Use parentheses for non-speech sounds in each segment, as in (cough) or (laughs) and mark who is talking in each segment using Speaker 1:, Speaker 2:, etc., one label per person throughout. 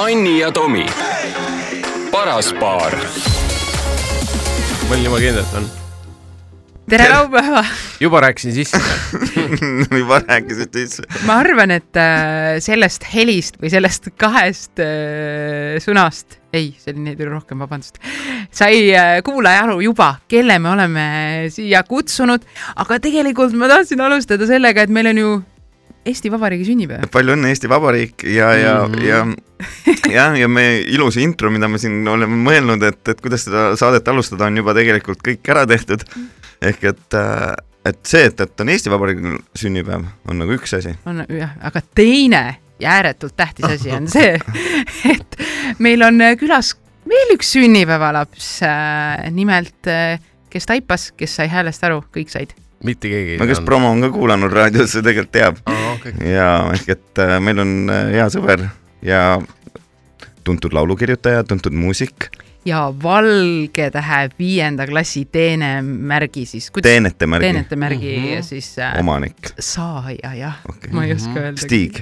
Speaker 1: Anni ja Tomi, paras paar.
Speaker 2: ma olin jumala kindel, et on.
Speaker 3: tere laupäeva!
Speaker 2: juba rääkisin sisse (laughs) (laughs)
Speaker 4: juba rääkisid sisse.
Speaker 3: ma arvan, et äh, sellest helist või sellest kahest äh, sõnast, ei, see oli neid rohkem, vabandust, sai äh, kuulaja aru juba, kelle me oleme siia kutsunud, aga tegelikult ma tahtsin alustada sellega, et meil on ju Eesti Vabariigi sünnipäev.
Speaker 4: palju õnne, Eesti Vabariik ja, ja mm, ja jah, ja me ilus intro, mida me siin oleme mõelnud, et, et kuidas seda saadet alustada, on juba tegelikult kõik ära tehtud. ehk et, et see, et, et on Eesti Vabariigi sünnipäev, on nagu üks asi.
Speaker 3: on jah, aga teine ja ääretult tähtis asi on see, (laughs) et meil on külas veel üks sünnipäevalaps, nimelt kes taipas, kes sai häälest aru, kõik said
Speaker 2: mitte keegi
Speaker 4: no kes promo on ka kuulanud raadios, see tegelikult teab
Speaker 2: oh,. Okay.
Speaker 4: ja ehk et äh, meil on äh, hea sõber ja tuntud laulukirjutaja, tuntud muusik.
Speaker 3: ja Valge Tähe viienda klassi teenemärgi siis.
Speaker 4: teenete märgi.
Speaker 3: teenete märgi mm -hmm. siis
Speaker 4: äh,. omanik.
Speaker 3: saaja jah okay., ma ei oska -hmm. öelda.
Speaker 4: Stig.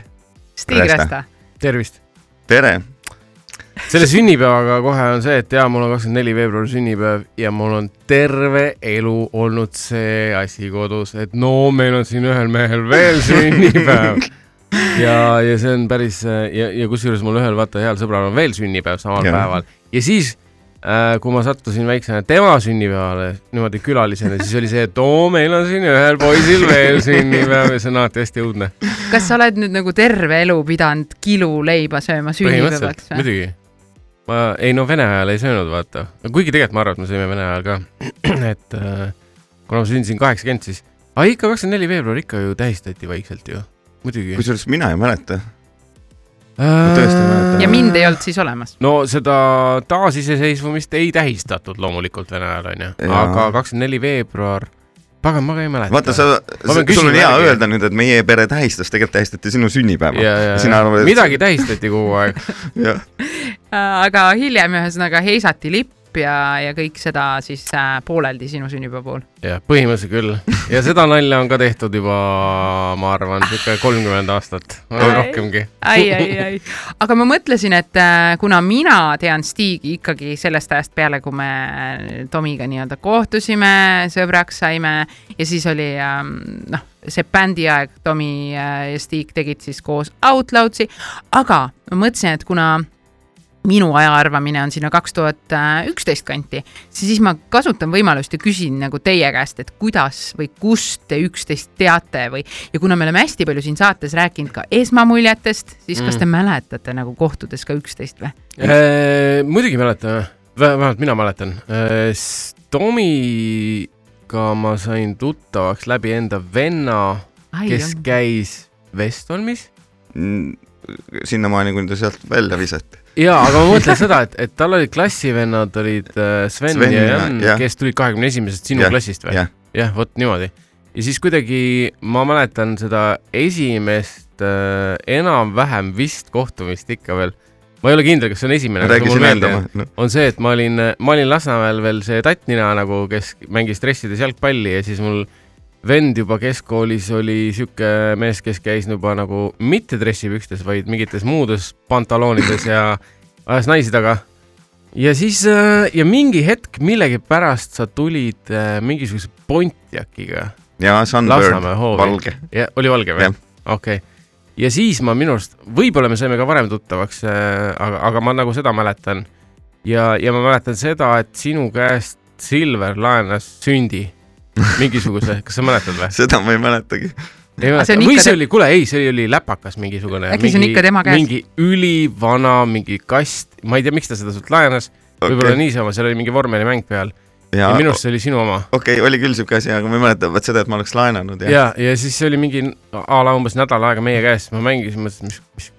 Speaker 3: Stig Rästa.
Speaker 2: tervist.
Speaker 4: tere
Speaker 2: selle sünnipäevaga kohe on see, et jaa, mul on kakskümmend neli veebruar sünnipäev ja mul on terve elu olnud see asi kodus, et no meil on siin ühel mehel veel (laughs) sünnipäev. ja, ja see on päris ja, ja kusjuures mul ühel vaata heal sõbral on veel sünnipäev samal ja. päeval ja siis äh, kui ma sattusin väiksena tema sünnipäevale niimoodi külalisena, siis oli see, et oo, meil on siin ühel poisil veel sünnipäev ja see on alati hästi õudne.
Speaker 3: kas sa oled nüüd nagu terve elu pidanud kiluleiba sööma sünnipäevaks
Speaker 2: või? muidugi ma ei no Vene ajal ei söönud, vaata, kuigi tegelikult ma arvan, et me sõime Vene ajal ka. (clears throat) et äh, kuna ma sündisin kaheksakümmend, siis, aga ikka kakskümmend neli veebruar ikka ju tähistati vaikselt ju, muidugi.
Speaker 4: kusjuures mina ei mäleta mäleta.
Speaker 3: ja mind ei olnud siis olemas?
Speaker 2: no seda taasiseseisvumist ei tähistatud loomulikult Vene ajal onju, aga kakskümmend neli veebruar pagan, ma ka ei mäleta.
Speaker 4: vaata, sa, sul on hea järgi. öelda nüüd, et meie pere tähistas, tegelikult tähistati sinu sünnipäeva.
Speaker 2: Arvad, et... midagi tähistati kogu aeg (laughs)
Speaker 3: aga hiljem ühesõnaga heisati lipp ja, ja kõik seda siis äh, pooleldi sinu sünnipäeva puhul.
Speaker 2: jah, põhimõtteliselt küll. Ja seda nalja on ka tehtud juba, ma arvan, sihuke kolmkümmend aastat, rohkemgi.
Speaker 3: ai, ai, ai, aga ma mõtlesin, et äh, kuna mina tean Stigi ikkagi sellest ajast peale, kui me Tomiga nii-öelda kohtusime, sõbraks saime ja siis oli ähm, noh, see bändiaeg, Tomi äh, ja Stig tegid siis koos Outloudsi, aga ma mõtlesin, et kuna minu ajaarvamine on sinna kaks tuhat üksteist kanti, siis ma kasutan võimalust ja küsin nagu teie käest, et kuidas või kust te üksteist teate või ja kuna me oleme hästi palju siin saates rääkinud ka esmamuljetest, siis kas te mm. mäletate nagu kohtudes ka üksteist või
Speaker 2: äh,? muidugi mäletame, vähemalt mina mäletan äh,. Tomiga ma sain tuttavaks läbi enda venna, kes jah. käis Vestholmis
Speaker 4: mm, sinnamaani, kuni ta sealt välja visati
Speaker 2: jaa, aga ma mõtlen seda, et, et tal olid klassivennad olid äh, Sven, Sven ja Jan, kes tulid kahekümne esimesest sinu ja, klassist või? jah ja,, vot niimoodi. ja siis kuidagi ma mäletan seda esimest äh, enam-vähem vist kohtumist ikka veel. ma ei ole kindel, kas see on esimene.
Speaker 4: räägi siin meelde.
Speaker 2: No. on see, et ma olin, ma olin Lasnamäel veel see tattnina nagu, kes mängis dressides jalgpalli ja siis mul vend juba keskkoolis oli sihuke mees, kes käis juba nagu mitte dressipükstes, vaid mingites muudes pantaloonides ja ajas naisi taga. ja siis äh, ja mingi hetk millegipärast sa tulid äh, mingisuguse Pontiaciga.
Speaker 4: ja Sunbird, valge.
Speaker 2: oli valge või? okei okay. ja siis ma minu arust, võib-olla me saime ka varem tuttavaks, äh, aga, aga ma nagu seda mäletan. ja, ja ma mäletan seda, et sinu käest Silver laenas sündi mingisuguse, kas sa mäletad või?
Speaker 4: seda ma ei mäletagi.
Speaker 2: ei mäleta, või see oli, kuule, ei, see oli läpakas mingisugune.
Speaker 3: äkki see on ikka tema käes?
Speaker 2: mingi ülivana, mingi kast, ma ei tea, miks ta seda sult laenas okay., võib-olla niisama, seal oli mingi vormelimäng peal ja, ja minu arust see oli sinu oma.
Speaker 4: okei okay,, oli küll siuke asi, aga ma ei mäleta vot seda, et ma oleks laenanud.
Speaker 2: ja, ja, ja siis see oli mingi a la umbes nädal aega meie käes, ma mängisin, mõtlesin, mis, mis,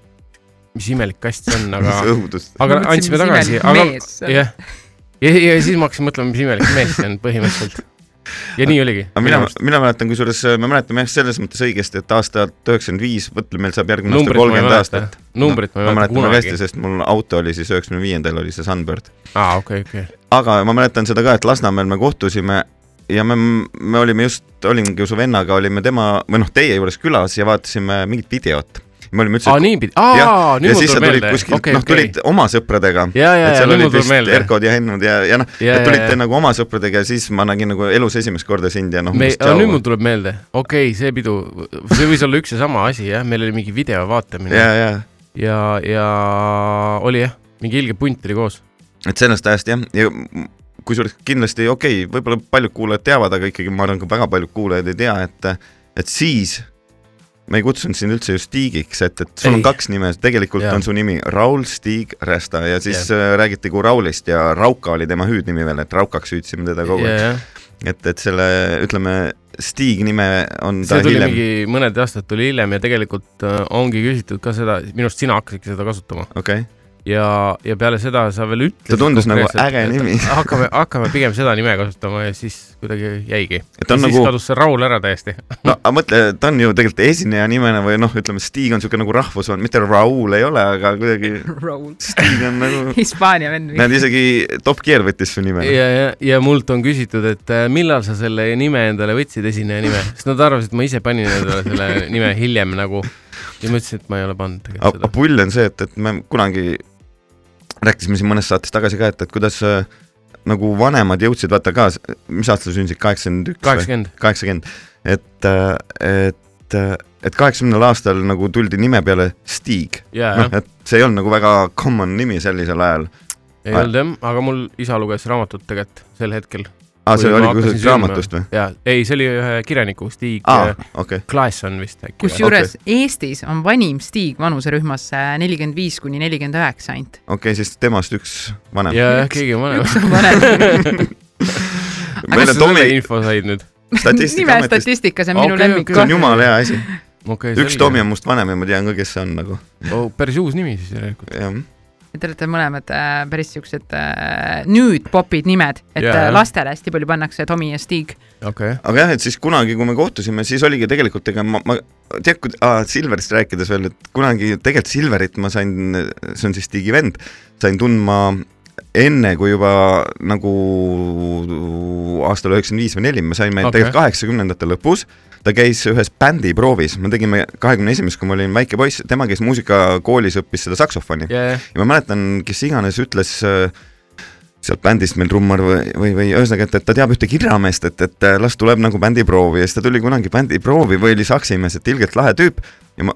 Speaker 2: mis imelik kast see on, aga aga andsime tagasi, aga jah. ja, ja, ja siis ma hakkasin mõtlema, mis imelik mees see on põhimõtteliselt ja nii oligi.
Speaker 4: mina, mina mäletan, kusjuures me mäletame jah, selles mõttes õigesti, et aastat üheksakümmend viis, mõtle, meil saab järgmine aasta kolmkümmend aastat.
Speaker 2: numbrit
Speaker 4: no, ma ei mäleta kunagi. hästi, sest mul auto oli siis üheksakümne viiendal oli see Sunbird.
Speaker 2: aa, okei okay,, okei okay..
Speaker 4: aga ma mäletan seda ka, et Lasnamäel me kohtusime ja me, me olime just, olimegi su vennaga, olime tema või noh, teie juures külas ja vaatasime mingit videot me olime üldse
Speaker 2: aa, niipidi, aa, nüüd mul tuleb meelde. okei,
Speaker 4: noh,
Speaker 2: okei.
Speaker 4: tulid oma sõpradega. et seal olid vist. Erkod ja Hennud ja, ja noh, et tulite
Speaker 2: ja,
Speaker 4: nagu oma sõpradega ja siis ma nägin nagu elus esimest korda sind ja noh.
Speaker 2: me, nüüd mul tuleb meelde, okei okay,, see pidu, see võis olla üks ja sama asi jah, meil oli mingi video vaatamine
Speaker 4: ja, ja,
Speaker 2: ja, ja oli jah, mingi ilge punt oli koos.
Speaker 4: et sellest ajast jah, ja kusjuures kindlasti okei okay,, võib-olla paljud kuulajad teavad, aga ikkagi ma arvan, ka väga paljud kuulajad ei tea, et, et siis ma ei kutsunud sind üldse ju Stigiks, et, et sul
Speaker 2: Ei.
Speaker 4: on kaks nime, tegelikult ja. on su nimi Raul Stig Rästa ja siis yeah. räägiti kui Raulist ja Rauka oli tema hüüdnimi veel, et Raukaks hüüdsime teda kogu aeg
Speaker 2: ja,
Speaker 4: et, et selle, ütleme, Stig nime on ta
Speaker 2: see tuli
Speaker 4: hiljem,
Speaker 2: mingi mõned aastad tuli hiljem ja tegelikult äh, ongi küsitud ka seda, minu arust sina hakkasidki seda kasutama
Speaker 4: okei okay.,
Speaker 2: ja, ja peale seda sa veel ütlesid.
Speaker 4: Ta tundus nagu äge nimi. (laughs)
Speaker 2: hakkame, hakkame pigem seda nime kasutama ja siis kuidagi jäigi.
Speaker 4: On
Speaker 2: siis
Speaker 4: nagu-
Speaker 2: kadus see Raul ära täiesti. (laughs)
Speaker 4: no aga mõtle, ta on ju tegelikult esineja nimena või noh, ütleme Stig on niisugune nagu rahvusvahend, mitte Raul ei ole, aga kuidagi (laughs)
Speaker 3: Raul.
Speaker 4: Stig on nagu
Speaker 3: Hispaania vend.
Speaker 4: näed, isegi Top Gear võttis su nime.
Speaker 2: ja, ja, ja mult on küsitud, et äh, millal sa selle nime endale võtsid, esineja nime, sest nad arvasid, et ma ise panin endale selle nime hiljem nagu. Ja ma ütlesin, et ma ei ole pannud tegelikult seda.
Speaker 4: pull on see, et, et me kunagi rääkisime siin mõnes saates tagasi ka, et, et kuidas äh, nagu vanemad jõudsid, vaata ka, mis aastal sa sündisid, kaheksakümmend üks
Speaker 2: kaheksakümmend.
Speaker 4: kaheksakümmend, et, et, et kaheksakümnendal aastal nagu tuldi nime peale Stig.
Speaker 2: ja,
Speaker 4: noh et see ei olnud nagu väga common nimi sellisel ajal.
Speaker 2: ei olnud jah, aga mul isa luges raamatut tegelikult sel hetkel.
Speaker 4: aa, see oli kuskilt raamatust või?
Speaker 2: ja, ei, see oli ühe kirjaniku Stig
Speaker 4: aa
Speaker 2: äh,,
Speaker 4: okei,
Speaker 2: Klaesson vist äkki.
Speaker 3: kusjuures okay. Eestis on vanim Stig vanuserühmas nelikümmend viis kuni nelikümmend üheksa ainult.
Speaker 4: okei, siis temast üks vanem.
Speaker 2: ja, jah, keegi on vanem.
Speaker 3: üks on vanem. (laughs)
Speaker 4: meil on
Speaker 2: sa
Speaker 4: Tomi
Speaker 2: selle info said nüüd?
Speaker 3: nime statistika, see on minu
Speaker 2: Okei,
Speaker 3: lemmik
Speaker 2: okei.
Speaker 4: see on jumala hea asi.
Speaker 2: okei,
Speaker 4: üks Tomi on must vanem ja ma tean ka, kes see on nagu,
Speaker 2: oh,. päris uus nimi siis järelikult.
Speaker 4: jah.
Speaker 3: Te olete mõlemad äh, päris siuksed äh, nüüd popid nimed, et yeah.
Speaker 2: jah.
Speaker 3: lastele hästi palju pannakse Tomi ja Stig.
Speaker 2: okei,
Speaker 4: aga jah, et siis kunagi, kui me kohtusime, siis oligi tegelikult, ega ma, ma tead, kui aa, Silverist rääkides veel, et kunagi tegelikult Silverit ma sain, see on siis Stigi vend, sain tundma enne, kui juba nagu aastal üheksakümmend viis või neli, me saime okay. tegelikult kaheksakümnendate lõpus, ta käis ühes bändiproovis, me tegime kahekümne esimest, kui ma olin väike poiss, tema käis muusikakoolis, õppis seda saksofoni.
Speaker 2: Ja, ja,
Speaker 4: ma mäletan, kes iganes ütles äh, sealt bändist meil trummar või, või, või ühesõnaga, et, et ta teab ühte kirjameest, et, et äh, las tuleb nagu bändiproovi ja siis ta tuli kunagi bändiproovi või oli saksimees, et ilgelt lahe tüüp. Ja ma,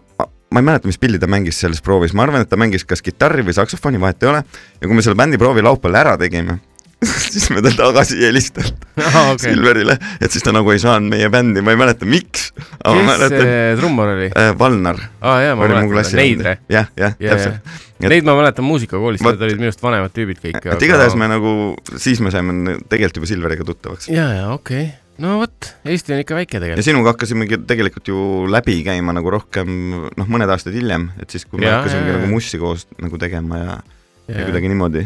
Speaker 4: ma ei mäleta, mis pilli ta mängis selles proovis, ma arvan, et ta mängis kas kitarri või saksofoni, vahet ei ole. ja kui me selle bändiproovi laupäeval ära tegime, (laughs) siis me ta tagasi ei helistanud (laughs)
Speaker 2: aa okei.
Speaker 4: Silverile, et siis ta nagu ei saanud meie bändi, ma ei mäleta, miks,
Speaker 2: kes
Speaker 4: mäletan
Speaker 2: see trummar oli?
Speaker 4: äh,, Valnar
Speaker 2: ma
Speaker 4: oli mu
Speaker 2: mäletan,
Speaker 4: klassi
Speaker 2: Neidre.
Speaker 4: jah, jah,
Speaker 2: ja,
Speaker 4: täpselt.
Speaker 2: ja, neid ma mäletan muusikakoolist, need olid minust vanemad tüübid kõik.
Speaker 4: et igatahes me nagu, siis me saime tegelikult juba Silveriga tuttavaks.
Speaker 2: ja, ja okei okay., no vot, Eesti on ikka väike
Speaker 4: ja
Speaker 2: tegelikult.
Speaker 4: sinuga hakkasimegi tegelikult ju läbi käima nagu rohkem noh, mõned aastad hiljem, et siis, kui me
Speaker 2: Jaa,
Speaker 4: hakkasimegi
Speaker 2: jaa,
Speaker 4: nagu mussi koos nagu tegema ja, ja. ja kuidagi niimoodi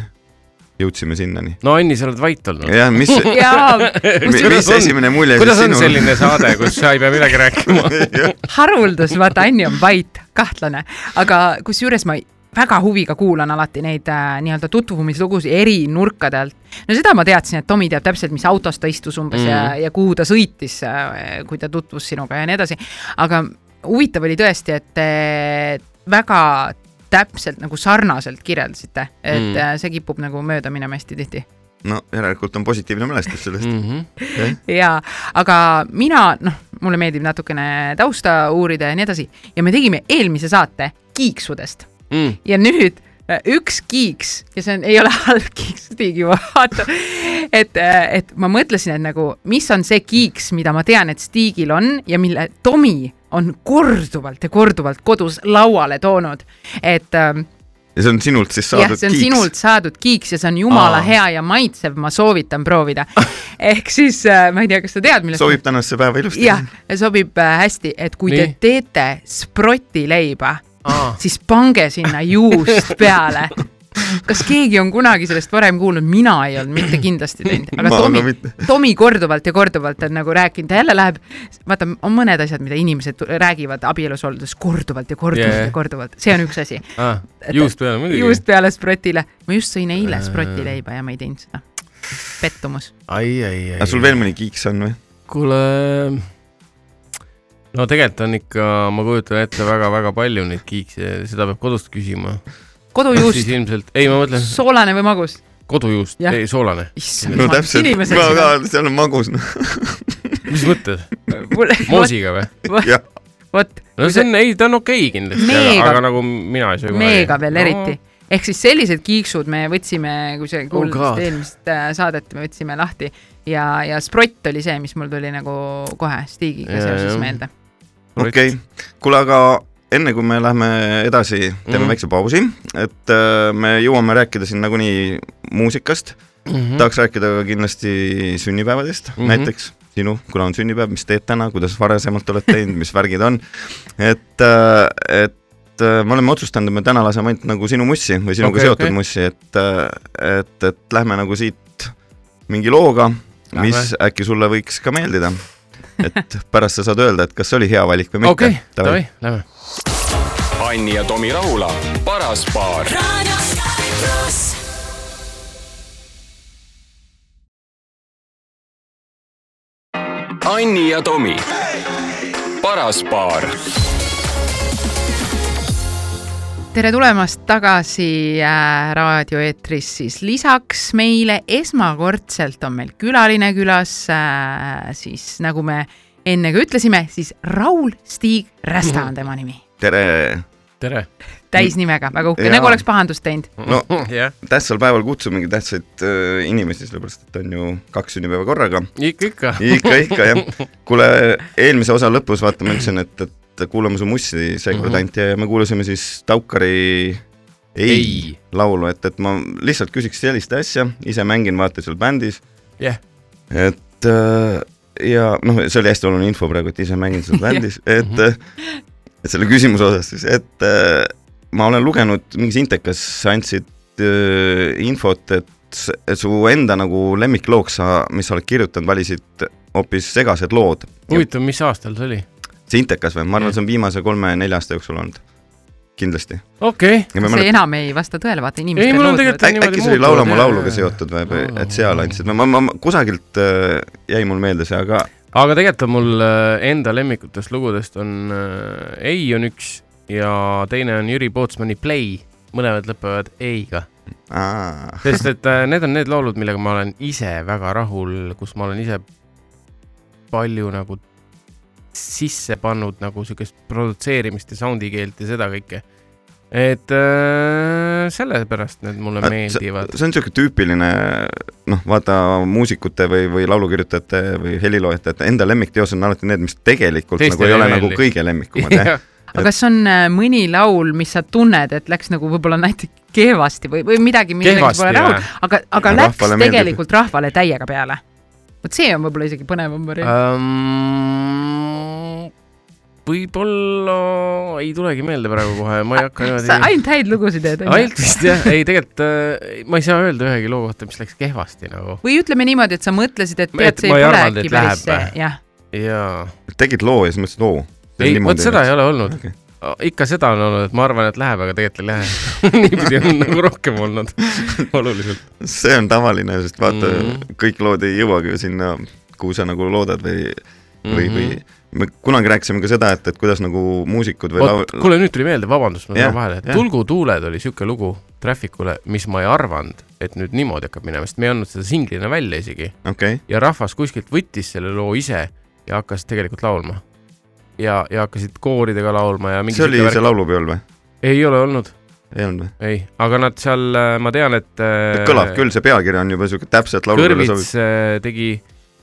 Speaker 4: jõudsime sinnani.
Speaker 2: no Anni, sa oled vait olnud.
Speaker 4: jah, mis, (laughs) mis
Speaker 2: on?
Speaker 4: esimene mulje
Speaker 2: kuidas on
Speaker 4: sinul
Speaker 2: selline saade, kus sa ei pea midagi rääkima? (laughs)
Speaker 3: haruldus, vaata Anni on vait, kahtlane, aga kusjuures ma väga huviga kuulan alati neid äh, nii-öelda tutvumislugusid eri nurkadelt. no seda ma teadsin, et Tomi teab täpselt, mis autos ta istus umbes mm. ja, ja kuhu ta sõitis, kui ta tutvus sinuga ja nii edasi. aga huvitav oli tõesti, et te väga täpselt nagu sarnaselt kirjeldasite, et
Speaker 2: Mm.
Speaker 3: mm. see kipub nagu mööda minema hästi tihti
Speaker 4: no järelikult on positiivne mälestus sellest
Speaker 2: Mhm.
Speaker 4: mm..
Speaker 3: jaa, aga mina, noh, mulle meeldib natukene tausta uurida ja nii edasi ja me tegime eelmise saate kiiksudest
Speaker 2: Mm.
Speaker 3: ja nüüd äh, üks kiiks ja see on, ei ole (laughs) halb kiiks, Stig juba vaatab, et, et ma mõtlesin, et nagu, mis on see kiiks, mida ma tean, et Stigil on ja mille Tomi on korduvalt ja korduvalt kodus lauale toonud, et ähm,
Speaker 4: ja see on sinult siis saadud
Speaker 3: see on
Speaker 4: kiiks.
Speaker 3: sinult saadud kiiks ja see on jumala
Speaker 2: Aa.
Speaker 3: hea ja maitsev, ma soovitan proovida. (laughs) ehk siis äh, ma ei tea, kas sa tead, millest
Speaker 4: sobib tänasesse päeva ilusti.
Speaker 3: jah, sobib äh, hästi, et kui
Speaker 2: Nii.
Speaker 3: te teete sprotileiba. Siis pange sinna juust peale. kas keegi on kunagi sellest varem kuulnud, mina ei olnud mitte kindlasti teinud, aga Tomi Tomi korduvalt ja korduvalt on nagu rääkinud, ta jälle läheb, vaata, on mõned asjad, mida inimesed räägivad abielus olles korduvalt ja korduvalt
Speaker 2: Yeah.
Speaker 3: ja korduvalt, see on üks asi.
Speaker 2: Ah, juust peale muidugi.
Speaker 3: juust peale sprotile, ma just sõin eile sprotileiba ja ma ei teinud seda. pettumus.
Speaker 2: ai, ai, ai.
Speaker 4: sul veel mõni kiiks on või?
Speaker 2: kuule, no tegelikult on ikka, ma kujutan ette väga-väga palju neid kiikse, seda peab kodust küsima. siis
Speaker 3: kodujuust,
Speaker 2: ilmselt, ei ma mõtlen
Speaker 3: soolane või magus?
Speaker 2: kodujuust, ei soolane.
Speaker 3: issand
Speaker 4: no täpselt, ma ka, seal on magus,
Speaker 2: mis mõttes, moosiga või? (laughs)
Speaker 3: vot,
Speaker 2: no see on, ei ta on okei okay, kindlasti, aga, aga nagu mina ei söö
Speaker 3: meega veel eriti. ehk siis sellised kiiksud me võtsime, kui sa
Speaker 2: Oh
Speaker 3: kuulasid
Speaker 2: God.
Speaker 3: eelmist äh, saadet, me võtsime lahti ja, ja Sprott oli see, mis mul tuli nagu kohe Stigiga seoses meelde.
Speaker 4: Okei okay.. kuule, aga enne kui me lähme edasi, teeme mm. -hmm. väikse pausi, et äh, me jõuame rääkida siin nagunii muusikast mm. -hmm. tahaks rääkida ka kindlasti sünnipäevadest mm. -hmm. näiteks sinu, kuna on sünnipäev, mis teed täna, kuidas varasemalt oled teinud, mis värgid on, et, et äh, me oleme otsustanud, et me täna laseme ainult nagu sinu mussi või sinuga okay, seotud okay. mussi, et, et, et lähme nagu siit mingi looga, mis äkki sulle võiks ka meeldida. Et pärast sa saad öelda, et kas see oli hea valik või mitte
Speaker 2: okei, davai, lähme.
Speaker 1: Anni ja Tomi Rahula, paras paar. Anni ja Tomi, paras paar
Speaker 3: tere tulemast tagasi äh, raadioeetris siis lisaks meile esmakordselt on meil külaline külas äh,, siis nagu me enne ka ütlesime, siis Raul Stig Rästa on tema nimi,
Speaker 4: tere,
Speaker 2: tere.
Speaker 3: täisnimega, väga uhke, nagu oleks pahandust teinud.
Speaker 4: no
Speaker 2: jah,
Speaker 4: tähtsal päeval kutsumegi tähtsaid äh, inimesi, sellepärast et on ju kaks sünnipäeva korraga.
Speaker 2: ikka, ikka.
Speaker 4: ikka, ikka jah. kuule, eelmise osa lõpus vaata, ma ütlesin, et, et kuulame su mussi seekord
Speaker 2: Mhm.
Speaker 4: ainult ja me kuulasime siis Taukari ei, ei. laulu, et, et ma lihtsalt küsiks sellist asja, ise mängin vaata seal bändis,
Speaker 2: jah,
Speaker 4: et äh, ja noh, see oli hästi oluline info praegu, et ise mängin seal (laughs) bändis, et äh, et selle küsimuse osas siis, et äh, ma olen lugenud mingis intekas, andsid äh, infot, et, et su enda nagu lemmiklooks sa, mis sa oled kirjutanud, valisid hoopis segased lood.
Speaker 2: huvitav, mis aastal see oli?
Speaker 4: See intekas või? ma arvan, et see on viimase kolme-nelja aasta jooksul olnud. kindlasti.
Speaker 2: okei,
Speaker 3: see enam ei vasta tõele, vaata
Speaker 2: Ei,
Speaker 3: inimestel
Speaker 2: mul on tegelikult-
Speaker 3: võivad-
Speaker 4: äkki see oli Laula mu lauluga seotud või, või et seal andsid, ma, ma, ma kusagilt äh, jäi mul meelde see, aga
Speaker 2: aga tegelikult on mul äh, enda lemmikutest lugudest on äh, Ei on üks ja teine on Jüri Pootsmani Play, mõlemad lõpevad ei-ga. sest et äh, need on need laulud, millega ma olen ise väga rahul, kus ma olen ise palju nagu sisse pannud nagu siukest produtseerimist ja sound'i keelt ja seda kõike. et äh, sellepärast need mulle
Speaker 4: Vaat
Speaker 2: meeldivad.
Speaker 4: see on niisugune tüüpiline noh, vaata muusikute või, või laulukirjutajate või heliloojate enda lemmikteos on alati need, mis tegelikult
Speaker 2: Teistele
Speaker 4: nagu ei ole
Speaker 2: ei
Speaker 4: nagu
Speaker 2: meeldi.
Speaker 4: kõige lemmikumad jah. (laughs)
Speaker 3: aga kas on äh, mõni laul, mis sa tunned, et läks nagu võib-olla näiteks kehvasti või, või midagi, millega pole rahul aga, aga
Speaker 4: Ja
Speaker 3: läks
Speaker 4: rahvale meeldib.
Speaker 3: tegelikult rahvale täiega peale. Vot see on võib-olla isegi põnevam variant.
Speaker 2: um,. võib-olla ei tulegi meelde praegu kohe, ma ei hakka (laughs)
Speaker 3: sa
Speaker 2: niimoodi.
Speaker 3: ainult häid lugusid teed,
Speaker 2: ainult vist jah, ei tegelikult äh, ma ei saa öelda ühegi loo kohta, mis läks kehvasti nagu.
Speaker 3: või ütleme niimoodi, et sa mõtlesid, et tead, see ei
Speaker 2: arvanud,
Speaker 3: äkki
Speaker 2: et
Speaker 3: päris
Speaker 2: läheb.
Speaker 3: see, jah.
Speaker 2: jaa.
Speaker 4: tegid loo ja siis mõtlesid, oo.
Speaker 2: ei, vot seda ei ole olnud okay.. Ikka seda on olnud, et ma arvan, et läheb, aga tegelikult ei lähe. (laughs) niipidi on nagu rohkem olnud, (laughs) oluliselt.
Speaker 4: see on tavaline, sest vaata mm. -hmm. kõik lood ei jõuagi ju sinna, kuhu sa nagu loodad või, või, või
Speaker 2: Mhm.
Speaker 4: me kunagi rääkisime ka seda, et, et kuidas nagu muusikud või
Speaker 2: vot, kuule nüüd tuli meelde, vabandust, ma tulen vahele. Tulgu tuuled oli siuke lugu Trafficule, mis ma ei arvanud, et nüüd niimoodi hakkab minema, sest me ei andnud seda singlina välja isegi
Speaker 4: okay.,
Speaker 2: ja rahvas kuskilt võttis selle loo ise ja hakkas tegelikult laulma. ja, ja hakkasid kooridega laulma ja mingi
Speaker 4: see oli
Speaker 2: siuke
Speaker 4: see laulupeol või?
Speaker 2: ei ole olnud,
Speaker 4: ei olnud või?
Speaker 2: ei, aga nad seal, ma tean, et äh,
Speaker 4: kõlab küll, see pealkiri on juba siuke täpselt laulupeole sobiv
Speaker 2: Kõrvits. äh, tegi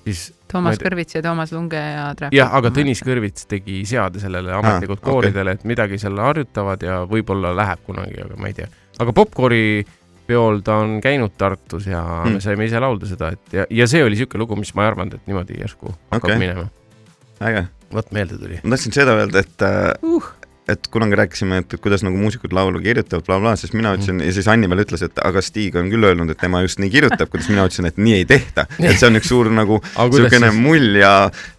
Speaker 2: siis
Speaker 3: Toomas
Speaker 2: tea-
Speaker 3: Kõrvits ja Toomas Lunge ja Trahv.
Speaker 2: jah, aga Tõnis Kõrvits tegi seade sellele ametlikult
Speaker 4: okei.
Speaker 2: kooridele, et midagi seal harjutavad ja võib-olla läheb kunagi, aga ma ei tea. aga popkoori peol ta on käinud Tartus ja mm. Me saime ise laulda seda, et ja, ja see oli niisugune lugu, mis ma ei arvanud, et niimoodi järsku hakkab okay. minema.
Speaker 4: äge.
Speaker 2: Vot meelde tuli.
Speaker 4: ma tahtsin seda öelda, et äh,
Speaker 3: Uh.
Speaker 4: Et kunagi rääkisime, et kuidas nagu muusikud laulu kirjutavad bla, bla, bla, siis mina ütlesin ja siis Anni veel ütles, et aga Stig on küll öelnud, et tema just nii kirjutab, kuidas mina ütlesin, et nii ei tehta. et see on üks suur nagu (laughs) niisugune mull ja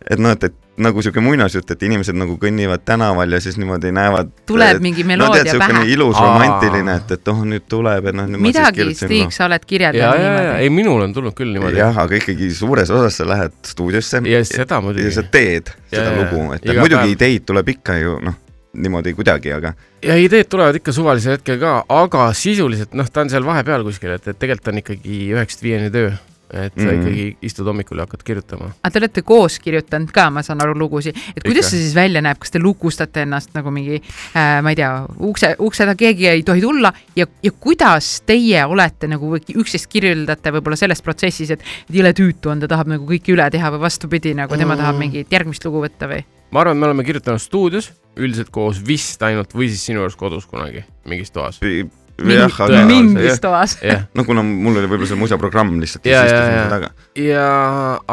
Speaker 4: et noh, et, et nagu niisugune muinasjutt, et inimesed nagu kõnnivad tänaval ja siis niimoodi näevad
Speaker 3: Tuleb
Speaker 4: et,
Speaker 3: mingi
Speaker 4: no
Speaker 3: meloodia
Speaker 4: tead, niisugune
Speaker 3: pähe.
Speaker 4: ilus romantiline, et, et oh, nüüd tuleb, et noh,
Speaker 3: midagi, Stig,
Speaker 4: kirjutasin
Speaker 3: sa oled kirjeldanud niimoodi.
Speaker 2: ei minul on tulnud küll niimoodi.
Speaker 4: jah, aga ikkagi suures osas sa lähed stuudiosse
Speaker 2: ja seda muidugi
Speaker 4: ja sa. teed
Speaker 2: Ja,
Speaker 4: seda
Speaker 2: ja,
Speaker 4: lugu, et muidugi ideid tuleb ikka ju noh, niimoodi kuidagi, aga
Speaker 2: ja ideed tulevad ikka suvalisel hetkel ka, aga sisuliselt noh, ta on seal vahepeal kuskil, et, et tegelikult on ikkagi üheksast viieni töö. et sa
Speaker 4: Mhm.
Speaker 2: ikkagi istud hommikul ja hakkad kirjutama.
Speaker 3: aga te olete koos kirjutanud ka, ma saan aru, lugusid, et kuidas
Speaker 2: Ikka.
Speaker 3: see siis välja näeb, kas te lukustate ennast nagu mingi äh,, ma ei tea, ukse, ukse taha keegi ei tohi tulla ja, ja kuidas teie olete nagu üksteist kirjeldate võib-olla selles protsessis, et jõle tüütu on, ta tahab nagu kõike üle teha või vastupidi, nagu tema
Speaker 2: Mm.
Speaker 3: tahab mingit järgmist lugu võtta või?
Speaker 2: Ma arvan, et me oleme kirjutanud stuudios, üldiselt koos vist ainult või siis sinu juures kodus kunagi, mingis toas.
Speaker 4: pi- jah, aga
Speaker 3: mingis toas. (laughs)
Speaker 4: no kuna mul oli võib-olla see musaprogramm lihtsalt
Speaker 2: Ja,
Speaker 4: ja,
Speaker 2: ja, ja.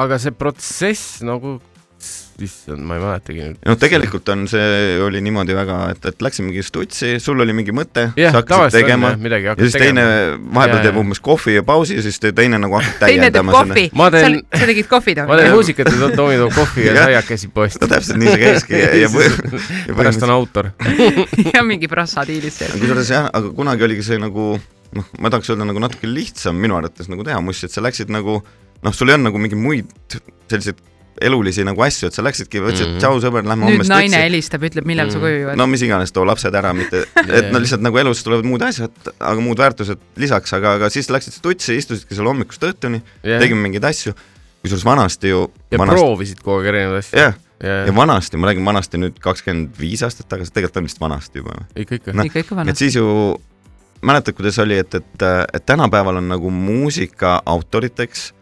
Speaker 2: aga see protsess nagu, issand, ma ei mäletagi nüüd.
Speaker 4: no tegelikult on see, oli niimoodi väga, et, et läksimegi stutsi, sul oli mingi mõte,
Speaker 2: jah
Speaker 4: sa, hakkasid tegema
Speaker 2: on
Speaker 4: ja siis teine
Speaker 2: tegema.
Speaker 4: vahepeal
Speaker 2: Ja,
Speaker 4: teeb umbes kohvi ja pausi ja siis te- teine nagu hakkab
Speaker 3: teine teeb
Speaker 4: täiendama
Speaker 3: kohvi,
Speaker 2: teen-,
Speaker 3: sa tegid kohvi
Speaker 2: ma teen muusikat ja Tomi toob (laughs) kohvi ja saiakesi poest
Speaker 4: no. täpselt nii see käiski ja, ja, (laughs) ja
Speaker 2: pärast on autor. (laughs)
Speaker 3: ja mingi prossa diilis sees.
Speaker 4: kusjuures jah, aga kunagi oligi see nagu noh, ma tahaks öelda nagu natuke lihtsam minu arvates nagu teha mussi, et sa läksid nagu noh, sul ei olnud nagu mingeid muid selliseid elulisi nagu asju, et sa läksidki, võtsid mm. -hmm. tšau sõber, lähme
Speaker 3: nüüd
Speaker 4: homme
Speaker 3: naine
Speaker 4: stutsi.
Speaker 3: helistab, ütleb, millal sa
Speaker 2: Mm.
Speaker 3: koju jõuad
Speaker 4: no mis iganes, too lapsed ära, mitte, (laughs) et no lihtsalt nagu elus tulevad muud asjad, aga muud väärtused lisaks, aga, aga siis läksid stutsi, istusidki seal hommikust õhtuni, tegime mingeid asju, kusjuures vanasti ju,
Speaker 2: ja
Speaker 4: vanasti,
Speaker 2: proovisid kogu aeg erinevaid asju.
Speaker 4: jah,
Speaker 2: ja
Speaker 4: ja vanasti, ma räägin vanasti nüüd kakskümmend viis aastat tagasi, tegelikult on vist vanasti juba või?
Speaker 2: ikka, ikka
Speaker 4: noh,
Speaker 3: ikka, ikka vana
Speaker 4: et. siis ju mäletad, kuidas oli, et, et, et tänapäeval on nagu muusika autoriteks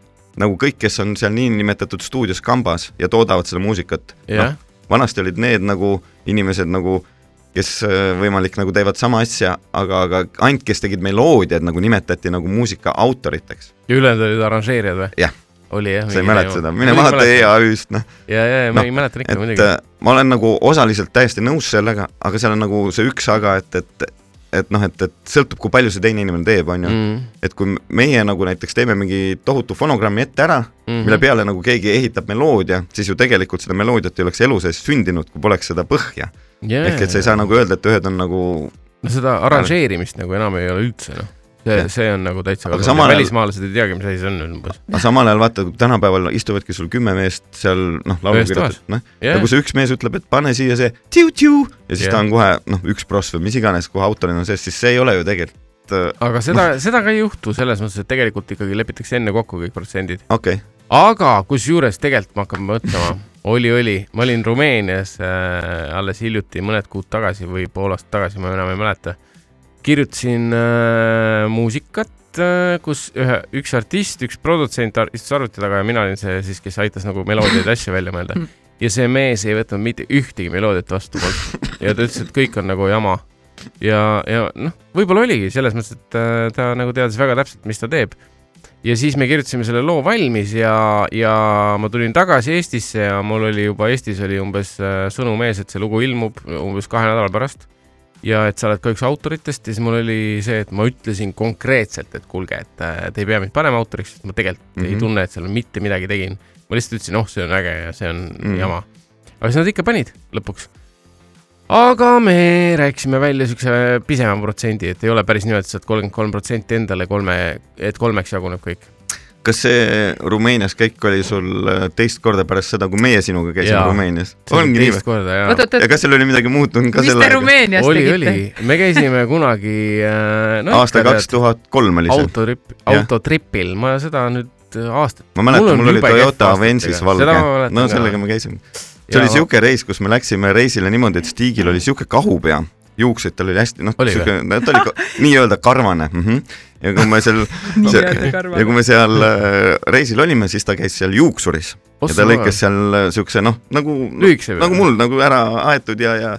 Speaker 4: nagu kõik, kes on seal niinimetatud stuudios kambas ja toodavad seda muusikat.
Speaker 2: jah,
Speaker 4: vanasti olid need nagu inimesed nagu, kes äh, võimalik nagu teevad sama asja, aga, aga ainult kes tegid meloodiad nagu nimetati nagu muusika autoriteks.
Speaker 2: ja ülejäänud olid arranžeerijad või?
Speaker 4: Jah.
Speaker 2: oli jah.
Speaker 4: sa ei mäleta seda, mine vaata. EAÜ-st, noh,
Speaker 2: ja, ja, ja ma
Speaker 4: Noh,
Speaker 2: ei mäleta ikka muidugi.
Speaker 4: äh, ma olen nagu osaliselt täiesti nõus sellega, aga seal on nagu see üks aga, et, et et noh, et, et sõltub, kui palju see teine inimene teeb, on ju.
Speaker 2: Mm.
Speaker 4: et kui meie nagu näiteks teeme mingi tohutu fonogrammi ette ära,
Speaker 2: Mhm.
Speaker 4: mille peale nagu keegi ehitab meloodia, siis ju tegelikult seda meloodiat ei oleks elu sees sündinud, kui poleks seda põhja. ehk et sa ei saa nagu öelda, et ühed on nagu
Speaker 2: no seda arranžeerimist nagu enam ei ole üldse noh, see see on nagu täitsa
Speaker 4: Aga samal
Speaker 2: ja
Speaker 4: ajal-
Speaker 2: välismaalased ei teagi, mis asi see on umbes.
Speaker 4: aga samal ajal vaata, tänapäeval istuvadki sul kümme meest seal noh, laulu kirjutatud, noh, ja
Speaker 2: jah
Speaker 4: kui, see üks mees ütleb, et pane siia see tiu-tiu ja siis
Speaker 2: Jah.
Speaker 4: ta on kohe noh, üks pross või mis iganes, kohe autorina on sees, siis see ei ole ju tegelikult äh,
Speaker 2: aga seda, seda ka ei juhtu selles mõttes, et tegelikult ikkagi lepitakse enne kokku kõik protsendid.
Speaker 4: okei okay.,
Speaker 2: aga kusjuures tegelikult ma hakkan mõtlema, oli, oli, ma olin Rumeenias äh, alles hiljuti, mõned kuud tagasi või pool aastat tagasi, ma enam ei mäleta. Kirjutasin äh, muusikat äh,, kus ühe, üks artist, üks produtsent istus arvuti taga ja mina olin see siis, kes aitas nagu meloodiaid ja asju välja mõelda. (laughs) ja see mees ei võtnud mitte ühtegi meloodiat vastu mult ja ta ütles, et kõik on nagu jama. ja, ja noh, võib-olla oligi selles mõttes, et äh, ta nagu teadis väga täpselt, mis ta teeb ja siis me kirjutasime selle loo valmis ja, ja ma tulin tagasi Eestisse ja mul oli juba Eestis oli umbes äh, sõnum ees, et see lugu ilmub umbes kahe nädala pärast. Ja et sa oled ka üks autoritest ja siis mul oli see, et ma ütlesin konkreetselt, et kuulge, et äh, te ei pea mind panema autoriks, sest ma tegelikult mm -hmm. ei
Speaker 4: Mhm.
Speaker 2: tunne, et seal mitte midagi tegin. ma lihtsalt ütlesin, oh, see on äge ja see on mm. -hmm. jama. aga siis nad ikka panid lõpuks. aga me rääkisime välja siukse pisema protsendi, et ei ole päris niimoodi, et saad kolmkümmend kolm protsenti endale kolme, et kolmeks jaguneb kõik.
Speaker 4: Kas see Rumeenias käik oli sul äh, teist korda pärast seda, kui meie sinuga käisime
Speaker 2: Jaa.
Speaker 4: Rumeenias? ongi nii või ja kas seal oli midagi muutunud ka selle
Speaker 3: Rumeenias
Speaker 2: oli, oli, me käisime kunagi äh, no,
Speaker 4: aasta kaks tuhat kolm oli see.
Speaker 2: autotrip,
Speaker 4: Jah.
Speaker 2: autotripil, ma seda nüüd äh, aastat.
Speaker 4: ma mäletan, mul oli Toyota. Avensis valge no sellega me käisime. see oli
Speaker 2: Ja-
Speaker 4: siuke reis, kus me läksime reisile niimoodi, et Stigil oli siuke kahupea, juuksed tal oli hästi noh,
Speaker 2: Oli
Speaker 4: siuke, ta oli ka- (laughs) nii-öelda karvane mm. -hmm. ja kui me seal (laughs)
Speaker 3: karvane.
Speaker 4: ja kui me seal äh, reisil olime, siis ta käis seal juuksuris ja ta lõikas seal äh, siukse noh, nagu nagu mul nagu ära aetud ja, ja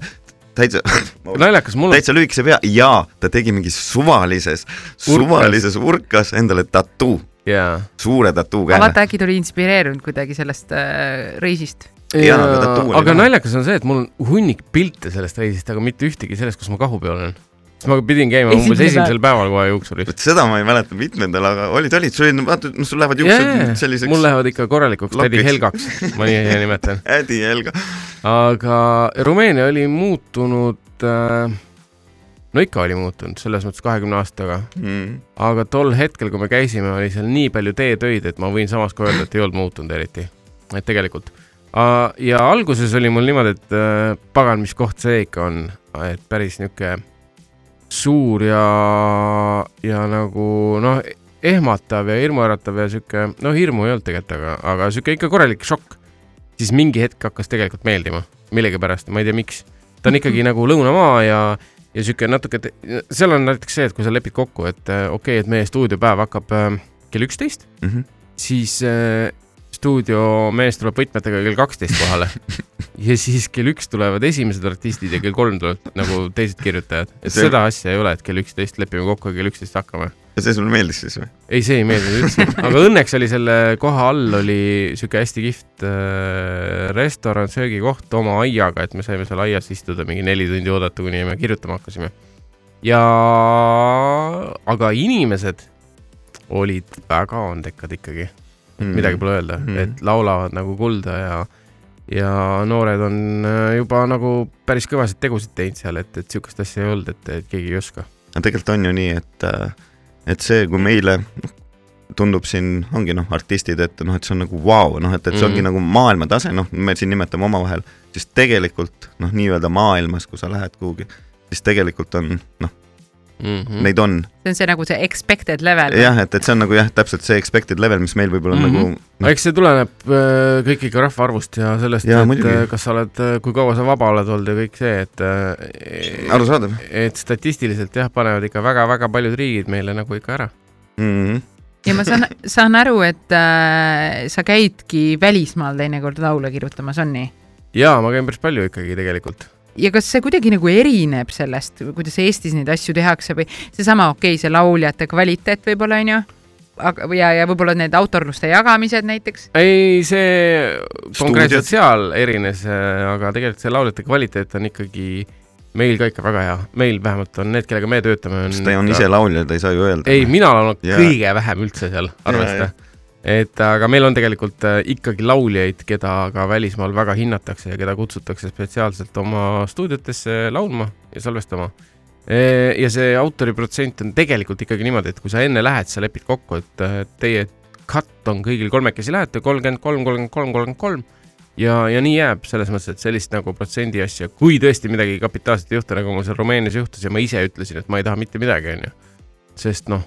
Speaker 4: täitsa (laughs)
Speaker 2: naljakas, mul
Speaker 4: täitsa lühikese pea ja ta tegi mingis suvalises, suvalises urkas endale tattoo,
Speaker 2: jaa,
Speaker 4: suure tattoo käele.
Speaker 3: vaata, äkki ta oli inspireerunud kuidagi sellest äh, reisist.
Speaker 4: Jaa, aga
Speaker 2: aga naljakas on see, et mul on hunnik pilte sellest reisist, aga mitte ühtegi sellest, kus ma kahupeol olen. siis ma pidin käima umbes
Speaker 3: Esimene
Speaker 2: esimesel päeval kohe juuksuris.
Speaker 4: vot seda ma ei mäleta mitmendal, aga olid, olid, sul olid, vaata, noh, sul lähevad juuksed selliseks
Speaker 2: mul lähevad ikka korralikuks tädi. Helgaks, ma nii nimetan.
Speaker 4: ädi Helga.
Speaker 2: aga Rumeenia oli muutunud äh,, no ikka oli muutunud, selles mõttes kahekümne aastaga,
Speaker 4: Mm.
Speaker 2: aga tol hetkel, kui me käisime, oli seal nii palju teetöid, et ma võin samas ka öelda, et ei olnud muutunud eriti, et tegelikult. Ja alguses oli mul niimoodi, et äh, pagan, mis koht see ikka on, et päris niisugune suur ja, ja nagu noh, ehmatav ja hirmuäratav ja sihuke, no hirmu ei olnud tegelikult, aga, aga sihuke ikka korralik šokk. siis mingi hetk hakkas tegelikult meeldima, millegipärast, ma ei tea, miks. ta on ikkagi nagu lõunamaa ja, ja sihuke natuke, seal on näiteks see, et kui sa lepid kokku, et äh, okei okay,, et meie stuudiopäev hakkab äh, kell üksteist,
Speaker 4: Mhm.
Speaker 2: siis äh, stuudiomees tuleb võtmetega kell kaksteist kohale (laughs) ja siis kell üks tulevad esimesed artistid ja kell kolm tulevad nagu teised kirjutajad. et
Speaker 4: See-
Speaker 2: seda asja ei ole, et kell üksteist lepime kokku ja kell üksteist hakkame.
Speaker 4: ja see sulle meeldis siis või?
Speaker 2: ei, see ei meeldinud üldse, (laughs) aga õnneks oli selle koha all oli sihuke hästi kihvt äh, restoran, söögikoht oma aiaga, et me saime seal aias istuda mingi neli tundi oodata, kuni me kirjutama hakkasime. ja, aga inimesed olid väga andekad ikkagi
Speaker 4: Mm.
Speaker 2: midagi pole öelda mm, et laulavad nagu kulda ja, ja noored on äh, juba nagu päris kõvasid tegusid teinud seal, et, et sihukest asja ei olnud, et, et keegi ei oska.
Speaker 4: aga tegelikult on ju nii, et, et see, kui meile tundub siin, ongi noh, artistid, et noh, et see on nagu vau wow,, noh, et, et see ongi
Speaker 2: Mhm.
Speaker 4: nagu maailmatase, noh, me siin nimetame omavahel, siis tegelikult noh, nii-öelda maailmas, kui sa lähed kuhugi, siis tegelikult on noh,
Speaker 2: Mm -hmm.
Speaker 4: neid on
Speaker 3: see on see nagu see expected level.
Speaker 4: jah, et, et see on nagu jah, täpselt see expected level, mis meil võib-olla mm. -hmm. nagu
Speaker 2: no eks see tuleneb äh, kõik ikka rahvaarvust ja sellest, et
Speaker 4: muidugi.
Speaker 2: äh, kas sa oled, kui kaua sa vaba oled olnud ja kõik see, et äh,
Speaker 4: arusaadav
Speaker 2: et statistiliselt jah, panevad ikka väga-väga paljud riigid meile nagu ikka ära.
Speaker 4: mm. -hmm.
Speaker 3: ja ma saan, saan aru, et äh, sa käidki välismaal teinekord laule kirjutamas, on nii?
Speaker 2: jaa, ma käin päris palju ikkagi tegelikult.
Speaker 3: Ja kas see kuidagi nagu erineb sellest, kuidas Eestis neid asju tehakse või seesama, okei okay,, see lauljate kvaliteet võib-olla onju, aga, ja, ja võib-olla need autorluste jagamised näiteks.
Speaker 2: ei, see konkreetselt seal erines, aga tegelikult see lauljate kvaliteet on ikkagi meil ka ikka väga hea, meil vähemalt on need, kellega me töötame, on
Speaker 4: sest ta on ise laulja, ta ei saa ju öelda.
Speaker 2: ei, mina olen olnud
Speaker 4: Jaa.
Speaker 2: kõige vähem üldse seal, arvesta. Et aga meil on tegelikult äh, ikkagi lauljaid, keda ka välismaal väga hinnatakse ja keda kutsutakse spetsiaalselt oma stuudiotesse laulma ja salvestama. ja see autoriprotsent on tegelikult ikkagi niimoodi, et kui sa enne lähed, sa lepid kokku, et äh, teie cut on kõigil kolmekesi lähete, kolmkümmend kolm, kolmkümmend kolm, kolmkümmend kolm ja, ja nii jääb selles mõttes, et sellist nagu protsendi asja, kui tõesti midagi kapitaalset ei juhtu, nagu mul seal Rumeenias juhtus ja ma ise ütlesin, et ma ei taha mitte midagi, onju. sest noh,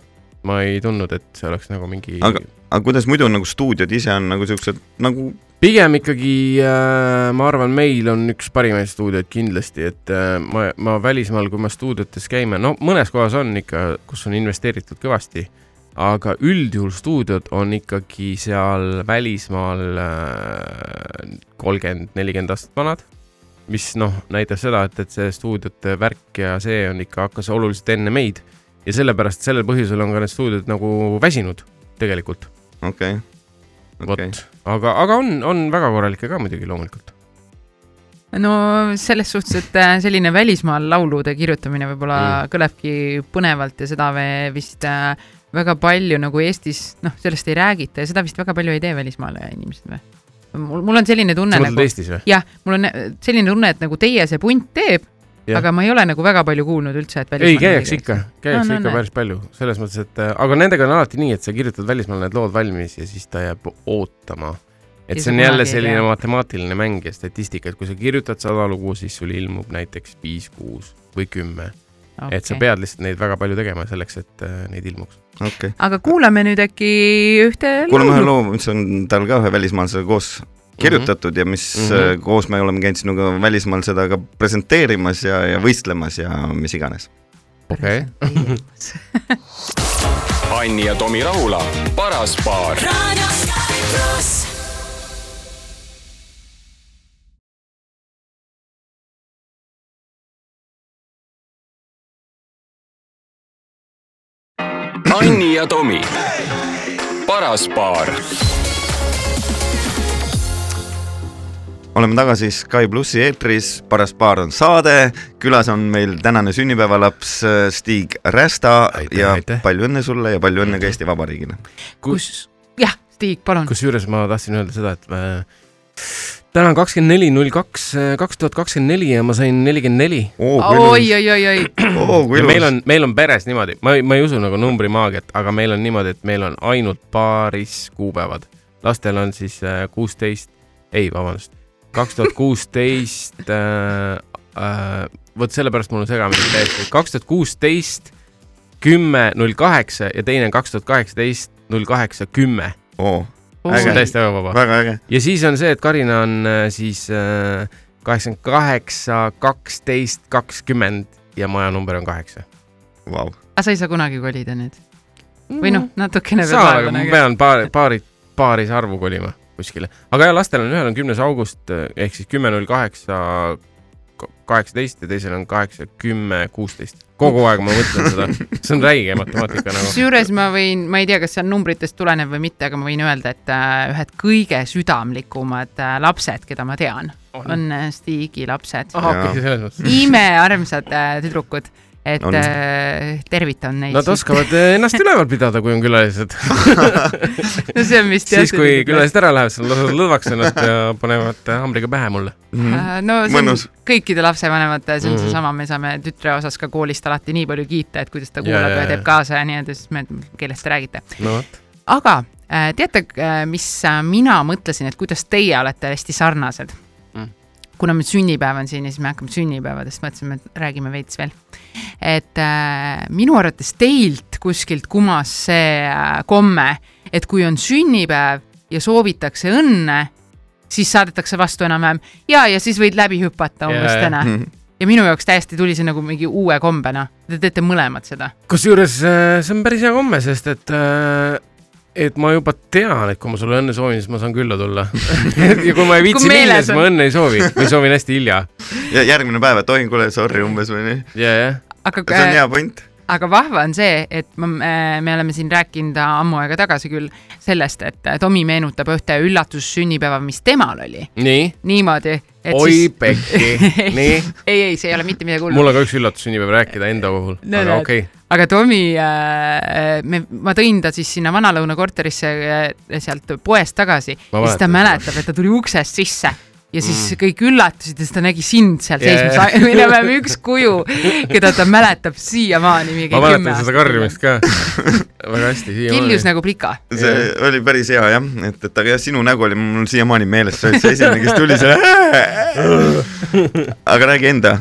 Speaker 2: ma ei tundnud, et see oleks nagu mingi
Speaker 4: Aga- aga kuidas muidu nagu stuudiod ise on nagu siuksed nagu
Speaker 2: pigem ikkagi äh, ma arvan, meil on üks parimaid stuudioid kindlasti, et äh, ma, ma välismaal, kui ma stuudiotes käime, no mõnes kohas on ikka, kus on investeeritud kõvasti, aga üldjuhul stuudiod on ikkagi seal välismaal äh, kolmkümmend, nelikümmend aastat vanad, mis noh, näitab seda, et, et see stuudiote värk ja see on ikka, hakkas oluliselt enne meid ja sellepärast sellel põhjusel on ka need stuudiod nagu väsinud tegelikult,
Speaker 4: okei okay.,
Speaker 2: vot
Speaker 4: okei okay.,
Speaker 2: aga, aga on, on väga korralikke ka muidugi loomulikult.
Speaker 3: no selles suhtes, et äh, selline välismaal laulude kirjutamine võib-olla
Speaker 2: Mm.
Speaker 3: kõlebki põnevalt ja seda vist äh, väga palju nagu Eestis, noh, sellest ei räägita ja seda vist väga palju ei tee välismaal inimesed või? mul, mul on selline tunne
Speaker 2: sa mõtled
Speaker 3: nagu,
Speaker 2: Eestis või?
Speaker 3: jah, mul on selline tunne, et nagu teie see punt teeb,
Speaker 2: Jah.
Speaker 3: aga ma ei ole nagu väga palju kuulnud üldse, et
Speaker 2: ei, käiakse ikka, käiakse
Speaker 3: No, no,
Speaker 2: ikka
Speaker 3: näed.
Speaker 2: päris palju, selles mõttes, et äh, aga nendega on alati nii, et sa kirjutad välismaal need lood valmis ja siis ta jääb ootama. et
Speaker 3: Ja
Speaker 2: see on jälle selline
Speaker 3: tea.
Speaker 2: matemaatiline mäng ja statistika, et kui sa kirjutad sada lugu, siis sul ilmub näiteks viis, kuus või kümme okay., et sa pead lihtsalt neid väga palju tegema selleks, et äh, neid ilmuks.
Speaker 4: okei okay..
Speaker 3: aga kuulame nüüd äkki ühte
Speaker 4: kuulame ühe loo, mis on tal ka ühe välismaalasega koos kirjutatud ja mis mm. -hmm. koos me oleme käinud sinuga välismaal seda ka presenteerimas ja, ja võistlemas ja mis iganes.
Speaker 2: okei okay. (laughs)
Speaker 1: Anni ja Tomi Rahula, paras paar. Anni ja Tomi, paras paar.
Speaker 4: Oleme tagasi Sky plussi eetris, paras paar on saade, külas on meil tänane sünnipäevalaps äh, Stig Rästa
Speaker 2: Aitäh,
Speaker 4: ja
Speaker 2: aitäh.
Speaker 4: palju õnne sulle ja palju õnne ka Eesti Vabariigile.
Speaker 3: kus, jah, Tiit, palun.
Speaker 2: kusjuures ma tahtsin öelda seda, et me täna on kakskümmend neli, null kaks, kaks tuhat kakskümmend neli ja ma sain nelikümmend neli.
Speaker 3: oi, oi, oi, oi, (clears throat)
Speaker 2: meil on, meil on peres niimoodi, ma, ma ei usu nagu numbrimaagiat, aga meil on niimoodi, et meil on ainult paaris kuupäevad. lastel on siis äh, kuusteist, ei, vabandust, kaks tuhat kuusteist, vot sellepärast mul on segamini täiesti, kaks tuhat kuusteist, kümme, null kaheksa ja teine on kaks tuhat kaheksateist, null kaheksa, kümme.
Speaker 4: Äge.
Speaker 2: on täiesti ajavaba.
Speaker 4: väga äge.
Speaker 2: ja siis on see, et Karina on äh, siis kaheksakümmend kaheksa, kaksteist, kakskümmend ja maja number on kaheksa.
Speaker 4: Vau.
Speaker 3: aga sa ei saa kunagi kolida nüüd? või noh, natukene
Speaker 2: saan, aga ma pean paari, paari, paaris arvu kolima kuskile. aga jah, lastel on ühel on kümnes august eh, ehk siis kümme, null kaheksa, kaheksateist ja teisel on kaheksa, kümme, kuusteist. kogu aeg ma mõtlen seda, see on räige matemaatika nagu.
Speaker 3: kusjuures ma võin, ma ei tea, kas see on numbritest tulenev või mitte, aga ma võin öelda, et äh, ühed kõige südamlikumad äh, lapsed, keda ma tean, on äh, Stigi lapsed. imearmsad tüdrukud, et
Speaker 4: On.
Speaker 3: äh, tervitan neid.
Speaker 2: Nad oskavad eh, ennast üleval pidada, kui on külalised. (laughs)
Speaker 3: no see on vist
Speaker 2: siis, kui külalised ära lähevad, siis nad lasevad lõdvaks ennast ja panevad eh, haamriga pähe mulle.
Speaker 3: Äh, no see on
Speaker 4: Mõnus.
Speaker 3: kõikide lapsevanemate, see on
Speaker 2: Mhm.
Speaker 3: seesama, me saame tütre osas ka koolist alati nii palju kiita, et kuidas ta kuulab
Speaker 2: ja,
Speaker 3: ja
Speaker 2: ja.
Speaker 3: teeb kaasa ja nii-öelda, siis me, kellest te räägite.
Speaker 2: no
Speaker 3: aga äh, teate, mis äh, mina mõtlesin, et kuidas teie olete hästi sarnased
Speaker 2: Mm.
Speaker 3: kuna meil sünnipäev on siin ja siis me hakkame sünnipäevadest, mõtlesime, et räägime veits veel. Et äh, minu arvates teilt kuskilt kumas see äh, komme, et kui on sünnipäev ja soovitakse õnne, siis saadetakse vastu enam-vähem ja, ja siis võid läbi hüpata umbes
Speaker 2: jaa.
Speaker 3: täna. ja minu jaoks täiesti tuli see nagu mingi uue kombena. Te teete mõlemad seda.
Speaker 2: kusjuures eh, see on päris hea komme, sest et, et ma juba tean, et kui ma sulle õnne soovin, siis ma saan külla tulla. (laughs) ja kui ma ei viitsi minna, siis ma õnne ei soovi või soovin (laughs) hästi hilja.
Speaker 4: ja järgmine päev, et oi, kuule, sorry umbes või nii.
Speaker 2: ja, jah.
Speaker 3: aga
Speaker 4: see on hea point.
Speaker 3: Aga vahva on see, et ma, me oleme siin rääkinud ammu aega tagasi küll sellest, et Tomi meenutab ühte üllatussünnipäeva, mis temal oli.
Speaker 2: nii,
Speaker 3: niimoodi,
Speaker 2: oi
Speaker 3: siis.
Speaker 2: pekki, (laughs) nii.
Speaker 3: ei, ei, see ei ole mitte midagi hullu.
Speaker 2: mul on ka üks üllatussünnipäev rääkida enda puhul,
Speaker 3: No
Speaker 2: aga okei okay..
Speaker 3: aga Tomi äh,, me, ma tõin ta siis sinna Vanalõuna korterisse äh, sealt poest tagasi ja siis ta mäletab, et ta tuli uksest sisse ja siis mm. kõik üllatusid ja siis ta nägi sind seal seismas yeah., me oleme üks kuju, keda ta mäletab siiamaani.
Speaker 2: ma mäletan seda karjumist ka (laughs) väga hästi
Speaker 3: kiljus. nagu plika.
Speaker 4: see oli päris hea jah, et, et aga jah, sinu nägu oli mul siiamaani meeles, sa olid see esimene, kes tuli seal. (laughs) aga räägi enda.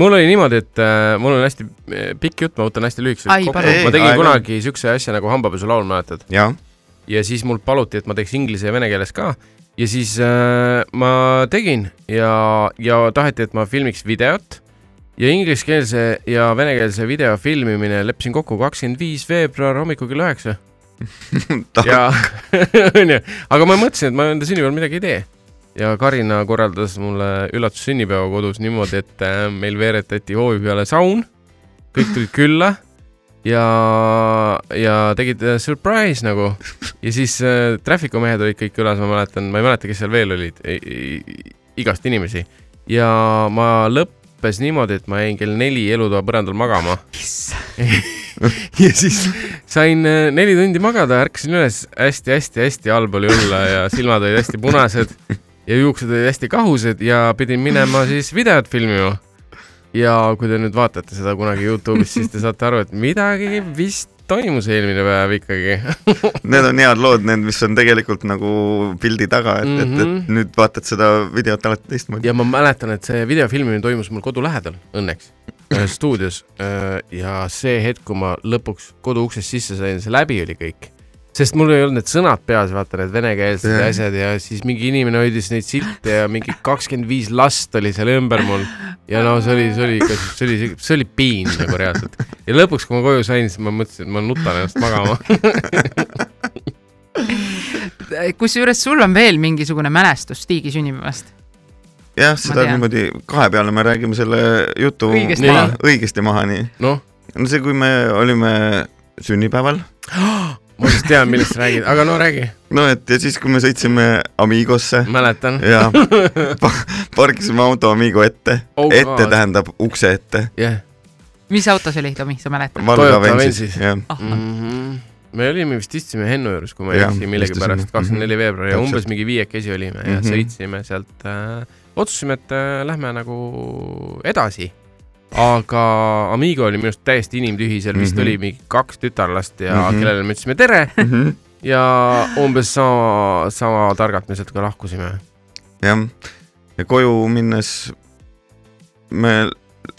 Speaker 2: mul oli niimoodi, et äh, mul on hästi äh, pikk jutt, ma võtan hästi lühikeseks
Speaker 3: Ai,
Speaker 2: kokku. ma tegin
Speaker 4: on.
Speaker 2: kunagi siukse asja nagu hambapesulaul, mäletad?
Speaker 4: jah,
Speaker 2: ja siis mul paluti, et ma teeks inglise ja vene keeles ka ja siis äh, ma tegin ja, ja taheti, et ma filmiks videot. Ja ingliskeelse ja venekeelse video filmimine leppisin kokku kakskümmend viis veebruar hommikul kell üheksa. (laughs) Ja (laughs) onju, aga ma mõtlesin, et ma enda sünnipäeval midagi ei tee. ja Karina korraldas mulle üllatussünnipäeva kodus niimoodi, et äh, meil veeretati hoovi peale saun, kõik tulid külla ja, ja tegid äh, surprise nagu. Ja siis äh, traffic'u mehed olid kõik külas, ma mäletan, ma ei mäleta, kes seal veel olid, igast inimesi. Ja ma lõppes niimoodi, et ma jäin kell neli elutoa põrandal magama. (laughs) Ja siis sain äh, neli tundi magada, ärkasin üles hästi-hästi-hästi halb oli olla ja silmad olid hästi punased ja juuksed olid hästi kahused ja pidin minema siis videot filmima. Ja kui te nüüd vaatate seda kunagi Youtube'is, siis te saate aru, et midagi vist toimus eelmine päev ikkagi. (laughs)
Speaker 4: need on head lood, need, mis on tegelikult nagu pildi taga, et mm, -hmm. et,
Speaker 2: Mhm.
Speaker 4: et nüüd vaatad seda videot alati teistmoodi.
Speaker 2: ja ma mäletan, et see video filmimine toimus mul kodu lähedal, õnneks, stuudios. ja see hetk, kui ma lõpuks kodu uksest sisse sain, see läbi oli kõik. Sest mul ei olnud need sõnad peas, vaata need venekeelsed
Speaker 4: Jah.
Speaker 2: asjad ja siis mingi inimene hoidis neid silte ja mingi kakskümmend viis last oli seal ümber mul. ja no see oli, see oli ikka, see oli, see oli piin nagu reaalselt. ja lõpuks, kui ma koju sain, siis ma mõtlesin, et ma nutan ennast magama. (laughs)
Speaker 3: kusjuures sul on veel mingisugune mälestus Stiigi sünnipäevast.
Speaker 4: jah, seda niimoodi kahe peale me räägime selle jutu
Speaker 3: Õigesti
Speaker 4: maha, õigesti maha, nii.
Speaker 2: noh,
Speaker 4: no see, kui me olime sünnipäeval, (gasps)
Speaker 2: ma just tean, millest sa räägid, aga no räägi,
Speaker 4: no et ja siis, kui me sõitsime Amigosse
Speaker 2: mäletan.
Speaker 4: ja pa- parkisime auto Amigo ette
Speaker 2: Oh
Speaker 4: ette
Speaker 2: God.
Speaker 4: tähendab ukse ette.
Speaker 2: jah
Speaker 3: mis auto see oli, Tomi, sa mäletad?
Speaker 4: Valga
Speaker 2: Toyota
Speaker 4: Avensis,
Speaker 2: Avensis.
Speaker 4: jah.
Speaker 2: mm. -hmm. me olime vist istusime Hennu juures, kui ma ei eksi millegipärast,
Speaker 4: istusime.
Speaker 2: kakskümmend neli veebruar ja umbes mingi viiekesi olime ja
Speaker 4: Mhm.
Speaker 2: sõitsime sealt äh,. otsustasime, et äh, lähme nagu edasi. Aga Amigo oli minu arust täiesti inimtühi, seal vist
Speaker 4: Mhm.
Speaker 2: oli mingi kaks tütarlast ja mm. -hmm. kellele me ütlesime tere
Speaker 4: Mhm.
Speaker 2: ja umbes sama, sama targalt me sealt ka lahkusime.
Speaker 4: jah, ja koju minnes me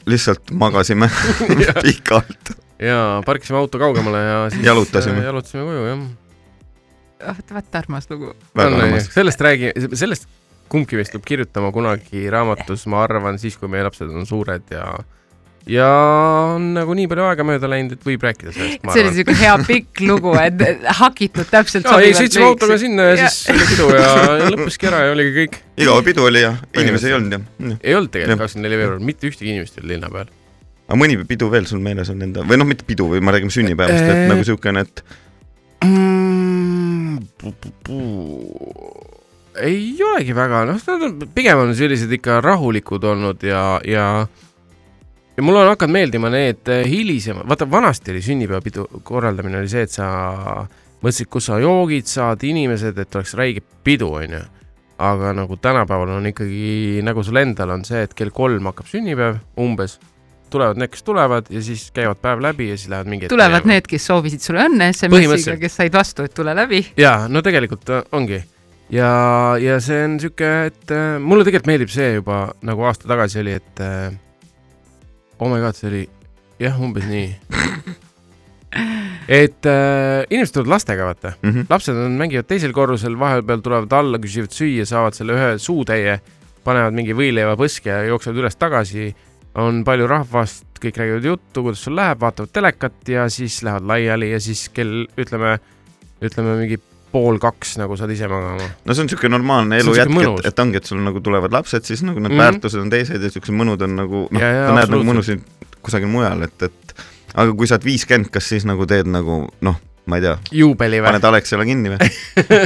Speaker 4: lihtsalt magasime (laughs) (laughs) pikalt.
Speaker 2: ja parkisime auto kaugemale ja siis
Speaker 4: Jalutasime.
Speaker 2: äh, jalutasime koju jah.
Speaker 3: ah, vaata armas lugu.
Speaker 2: sellest räägi, sellest kumbki meist peab kirjutama kunagi raamatus, ma arvan, siis kui meie lapsed on suured ja ja on nagu nii palju aega mööda läinud, et võib rääkida sellest, ma
Speaker 3: see oli siuke hea pikk lugu, et hakitud täpselt
Speaker 2: ja ei, sõitsime autoga sinna ja
Speaker 3: Ja-
Speaker 2: siis oli pidu ja lõppeski ära ja oligi kõik.
Speaker 4: igav pidu oli ja inimesi ei olnud ja.
Speaker 2: ei olnud tegelikult kakskümmend neli veebruar, mitte ühtegi inimest ei olnud linna peal.
Speaker 4: aga mõni pidu veel sul meeles on enda või noh, mitte pidu või ma räägin sünnipäevast, et
Speaker 2: Äh.
Speaker 4: nagu siukene, et
Speaker 2: Mm, ei olegi väga, noh, nad on, pigem on sellised ikka rahulikud olnud ja, ja ja mulle on hakanud meeldima need eh, hilisemad, vaata vanasti oli sünnipäevapidu korraldamine oli see, et sa mõtlesid, kus sa joogid saad, inimesed, et oleks räige pidu, onju. aga nagu tänapäeval on ikkagi nagu sul endal on see, et kell kolm hakkab sünnipäev umbes, tulevad need, kes tulevad ja siis käivad päev läbi ja siis lähevad mingi.
Speaker 3: tulevad need, kes soovisid sulle õnne SMS-iga, kes said vastu, et tule läbi.
Speaker 2: ja no tegelikult ongi ja, ja see on sihuke, et äh, mulle tegelikult meeldib see juba nagu aasta tagasi oli, et äh, oh my god, see oli jah, umbes nii. (laughs) et äh, inimesed tulevad lastega, vaata,
Speaker 4: mm -hmm.
Speaker 2: lapsed on, mängivad teisel korrusel, vahepeal tulevad alla, küsivad süüa, saavad selle ühe suutäie, panevad mingi võileiva põske ja jooksevad üles-tagasi. on palju rahvast, kõik räägivad juttu, kuidas sul läheb, vaatavad telekat ja siis lähevad laiali ja siis kell ütleme, ütleme mingi pool kaks nagu saad ise magama.
Speaker 4: no see on siuke normaalne elu jätk, et et ongi, et sul nagu tulevad lapsed, siis nagu need mm -hmm. väärtused on teised ja siuksed mõnud on nagu noh, sa näed nagu mõnusid kusagil mujal, et, et aga kui sa oled viiskümmend, kas siis nagu teed nagu noh, ma ei tea,
Speaker 2: juubeli või
Speaker 4: paned? Alexela kinni või?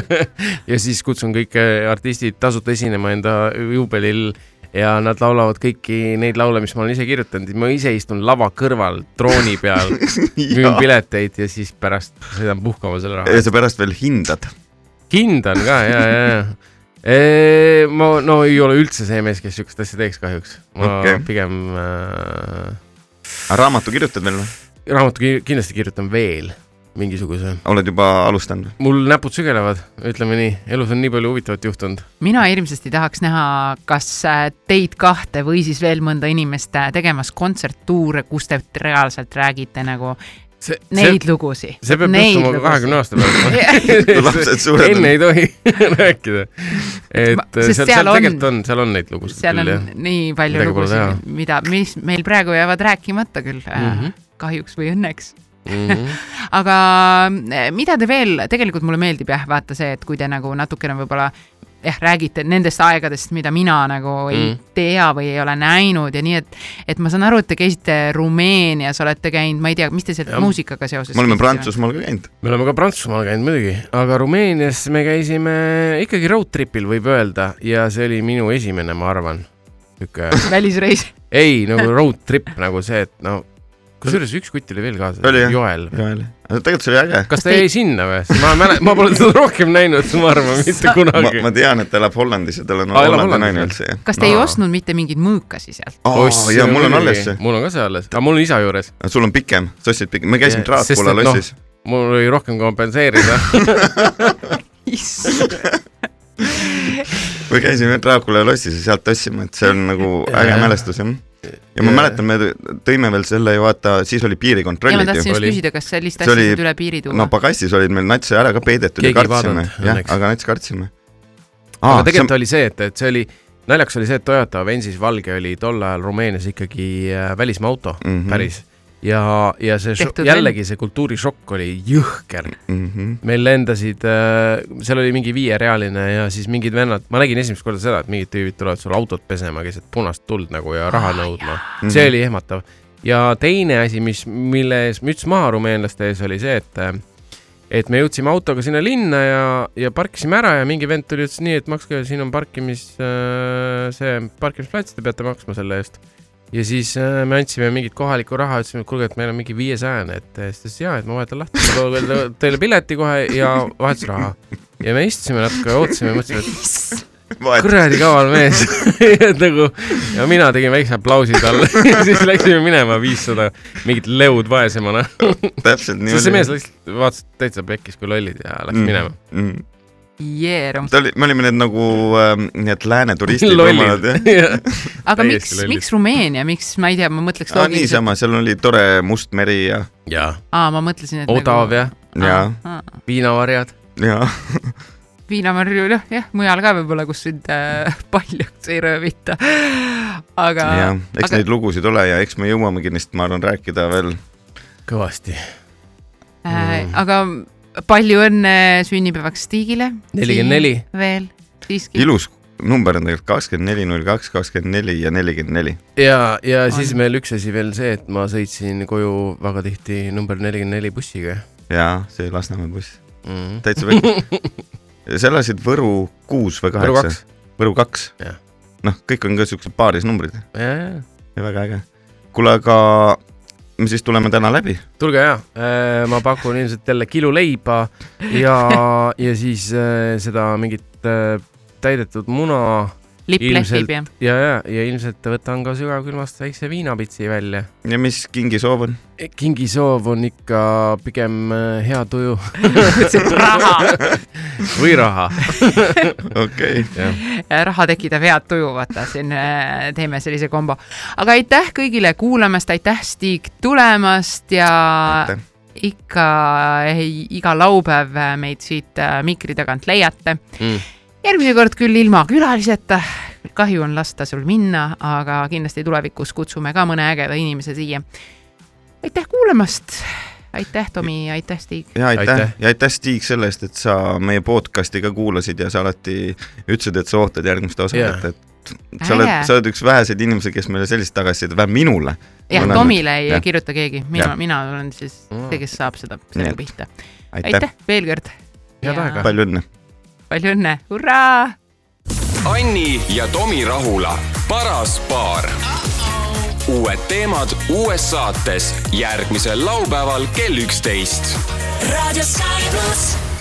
Speaker 4: (laughs)
Speaker 2: ja siis kutsun kõik äh, artistid tasuta esinema enda juubelil ja nad laulavad kõiki neid laule, mis ma olen ise kirjutanud, ma ise istun lava kõrval trooni peal, (laughs) müün pileteid ja siis pärast sõidan puhkama selle raha
Speaker 4: ja. sa pärast veel hindad.
Speaker 2: hindan ka ja, ja, ja e,. ma no ei ole üldse see mees, kes siukest asja teeks kahjuks. ma okay. pigem äh,
Speaker 4: raamatu kirjutad veel või?
Speaker 2: raamatu ki- kindlasti kirjutan veel mingisuguse.
Speaker 4: oled juba alustanud
Speaker 2: mul näpud sügelevad, ütleme nii, elus on nii palju huvitavat juhtunud.
Speaker 3: mina hirmsasti tahaks näha, kas äh, teid kahte või siis veel mõnda inimest äh, tegemas kontserttuure, kus te reaalselt räägite nagu
Speaker 2: see,
Speaker 3: neid lugusid.
Speaker 2: see peab
Speaker 3: Neid
Speaker 2: juhtuma kahekümne aasta pärast. (laughs) (laughs) enne ei tohi (laughs) rääkida. et
Speaker 3: Ma- sest
Speaker 2: seal,
Speaker 3: seal
Speaker 2: tegelikult on, seal on neid lugusid
Speaker 3: seal on
Speaker 2: küll jah.
Speaker 3: nii palju
Speaker 2: Midagi
Speaker 3: lugusid, mida, mis meil praegu jäävad rääkimata küll mm,
Speaker 2: Mhm.
Speaker 3: -hmm. kahjuks või õnneks.
Speaker 2: Mhm. (laughs)
Speaker 3: aga eh, mida te veel, tegelikult mulle meeldib jah, vaata see, et kui te nagu natukene võib-olla jah, räägite nendest aegadest, mida mina nagu ei
Speaker 2: Mm.
Speaker 3: tea või ei ole näinud ja nii, et, et ma saan aru, et te käisite Rumeenias, olete käinud, ma ei tea, mis te seal muusikaga seoses.
Speaker 4: me oleme. Prantsusmaal ka käinud.
Speaker 2: me oleme ka Prantsusmaal käinud muidugi, aga Rumeenias me käisime ikkagi road trip'il, võib öelda, ja see oli minu esimene, ma arvan, sihuke,
Speaker 3: välisreis.
Speaker 2: ei nagu road trip nagu see, et no kusjuures üks kutt oli veel kaasas? Joel.
Speaker 4: aga tegelikult see oli äge.
Speaker 2: kas ta jäi sinna või? ma mäletan, ma pole teda rohkem näinud, ma arvan, mitte kunagi.
Speaker 4: ma tean, et ta elab Hollandis ja tal on Hollandi naine üldse,
Speaker 3: kas te ei ostnud mitte mingeid mõõkasi sealt?
Speaker 4: aa, jaa, mul on alles see.
Speaker 2: mul on ka see alles, aga mul on isa juures.
Speaker 4: sul on pikem, sa ostsid pikem, me käisime
Speaker 2: et noh,
Speaker 4: lossis.
Speaker 2: mul oli rohkem kompenseerida. (laughs) (laughs)
Speaker 4: me käisime Dracula lossis ja sealt ostsime, et see on nagu äge mälestus, jah. Ja ma
Speaker 2: Jah.
Speaker 4: mäletan, me tõime veel selle ju vaata, siis oli
Speaker 3: ja ma
Speaker 4: piirikontrollid
Speaker 3: tahtsin
Speaker 4: ju.
Speaker 3: just
Speaker 2: Oli.
Speaker 3: küsida, kas sellist
Speaker 4: See
Speaker 3: asja
Speaker 4: oli-
Speaker 3: saad üle piiri tuua
Speaker 4: no pagassis olid meil nats ära ka peidetud ja
Speaker 2: Keegi ei
Speaker 4: kartsime jah, aga nats kartsime.
Speaker 2: aga tegelikult oli see, et, et see oli, naljakas oli see, et Toyota Avensis valge oli tol ajal Rumeenias ikkagi äh, välismaa auto mm. -hmm. päris. ja, ja see
Speaker 3: Tehtud
Speaker 2: jällegi see kultuurishokk oli jõhker.
Speaker 4: mm. -hmm.
Speaker 2: meil lendasid, seal oli mingi viierealine ja siis mingid vennad, ma nägin esimest korda seda, et mingid tüübid tulevad sul autot pesema keset punast tuld nagu ja raha nõudma.
Speaker 4: Mhm.
Speaker 2: see oli ehmatav. ja teine asi, mis, mille ees müts maha rumeenlaste ees oli see, et et me jõudsime autoga sinna linna ja, ja parkisime ära ja mingi vend tuli, ütles nii, et makske, siin on parkimis, see parkimisplats, te peate maksma selle eest. Ja siis äh, me andsime mingit kohalikku raha, ütlesime, et kuulge, et meil on mingi viiesajane, et äh, siis ta ütles jaa, et ma vahetan lahti, teile- pileti kohe ja vahetusraha. ja me istusime natuke, ootasime, mõtlesime, et kuradi kaval mees (laughs) et nagu ja mina tegin väikse aplausi talle (laughs) ja siis läksime minema viissada mingit leud vaesemana.
Speaker 4: täpselt nii (laughs)
Speaker 2: sest see mees lihtsalt vaatas täitsa pekkis kui lollid ja läks mm. minema.
Speaker 4: mm..
Speaker 3: Jeerum.
Speaker 4: ta oli, me olime need nagu ähm, need lääne turistid. (laughs)
Speaker 2: lollid.
Speaker 3: aga
Speaker 2: Täiesti
Speaker 3: miks, miks Rumeenia, miks, ma ei tea, ma mõtleks
Speaker 4: Ah, niisama, seal oli tore must meri ja,
Speaker 2: ja
Speaker 3: aa, ma mõtlesin, et
Speaker 2: odav ja
Speaker 4: ja,
Speaker 3: nagu....
Speaker 2: viinavarjad.
Speaker 4: ja (laughs)
Speaker 3: viinamarju, noh jah, mujal ka võib-olla, kus sind äh, (laughs) paljaks ei röövita. aga
Speaker 4: ja, eks
Speaker 3: aga-
Speaker 4: neid lugusid ole ja eks me jõuamegi neist, ma arvan, rääkida veel.
Speaker 2: kõvasti.
Speaker 3: äh,, aga palju õnne sünnipäevaks Stigile.
Speaker 2: nelikümmend neli.
Speaker 3: veel, siiski.
Speaker 4: ilus number on tegelikult kakskümmend neli, null kaks, kakskümmend neli ja nelikümmend neli.
Speaker 2: ja, ja
Speaker 3: On.
Speaker 2: siis veel üks asi veel see, et ma sõitsin koju väga tihti number nelikümmend neli bussiga
Speaker 4: ja see Lasnamäe buss,
Speaker 2: mm. -hmm.
Speaker 4: täitsa vekk. sa elasid Võru kuus või kaheksa? Võru kaks noh, kõik on ka siuksed paaris numbrid
Speaker 2: ja, ja,
Speaker 4: ja väga äge. kuule, aga me siis tuleme täna läbi.
Speaker 2: tulge ja, ma pakun ilmselt jälle kilo leiba ja, ja siis äh, seda mingit äh, täidetud muna
Speaker 3: lipp
Speaker 2: ilmselt-
Speaker 3: lehvib ja.
Speaker 2: ja, ja, ja ilmselt võtan ka sügavkülmast väikse viinapitsi välja.
Speaker 4: ja mis kingisoov on?
Speaker 2: kingisoov on ikka pigem äh, hea tuju (laughs)
Speaker 3: raha, (laughs)
Speaker 2: või raha. (laughs)
Speaker 4: okei
Speaker 3: raha tekitab head tuju, vaata siin äh, teeme sellise kombo. aga aitäh kõigile kuulamast, aitäh Stig tulemast ja
Speaker 4: aitäh.
Speaker 3: ikka ei, iga laupäev meid siit äh, mikri tagant leiate.
Speaker 2: Mm.
Speaker 3: Järgmine kord küll ilma külaliseta, kahju on lasta sul minna, aga kindlasti tulevikus kutsume ka mõne ägeda inimese siia. aitäh kuulamast, aitäh, Tomi, aitäh, Stig.
Speaker 4: ja aitäh,
Speaker 2: Aitäh.
Speaker 4: ja aitäh, Stig, selle eest, et sa meie podcast'i ka kuulasid ja sa alati ütlesid, et sa ootad järgmist osa yeah., et, et sa oled sa oled üks väheseid inimesi, kes meile sellist tagasisidet, vähemalt minule.
Speaker 3: jah, Tomile ei
Speaker 4: jah.
Speaker 3: kirjuta keegi, mina mina olen siis see, kes saab seda, sellega pihta.
Speaker 4: aitäh,
Speaker 3: aitäh veel kord.
Speaker 2: Head aega.
Speaker 4: palju õnne.
Speaker 3: Palju õnne, hurraa
Speaker 1: Anni ja Tomi Rahula, paras paar. uued teemad uues saates järgmisel laupäeval kell üksteist
Speaker 5: Radio Sky pluss.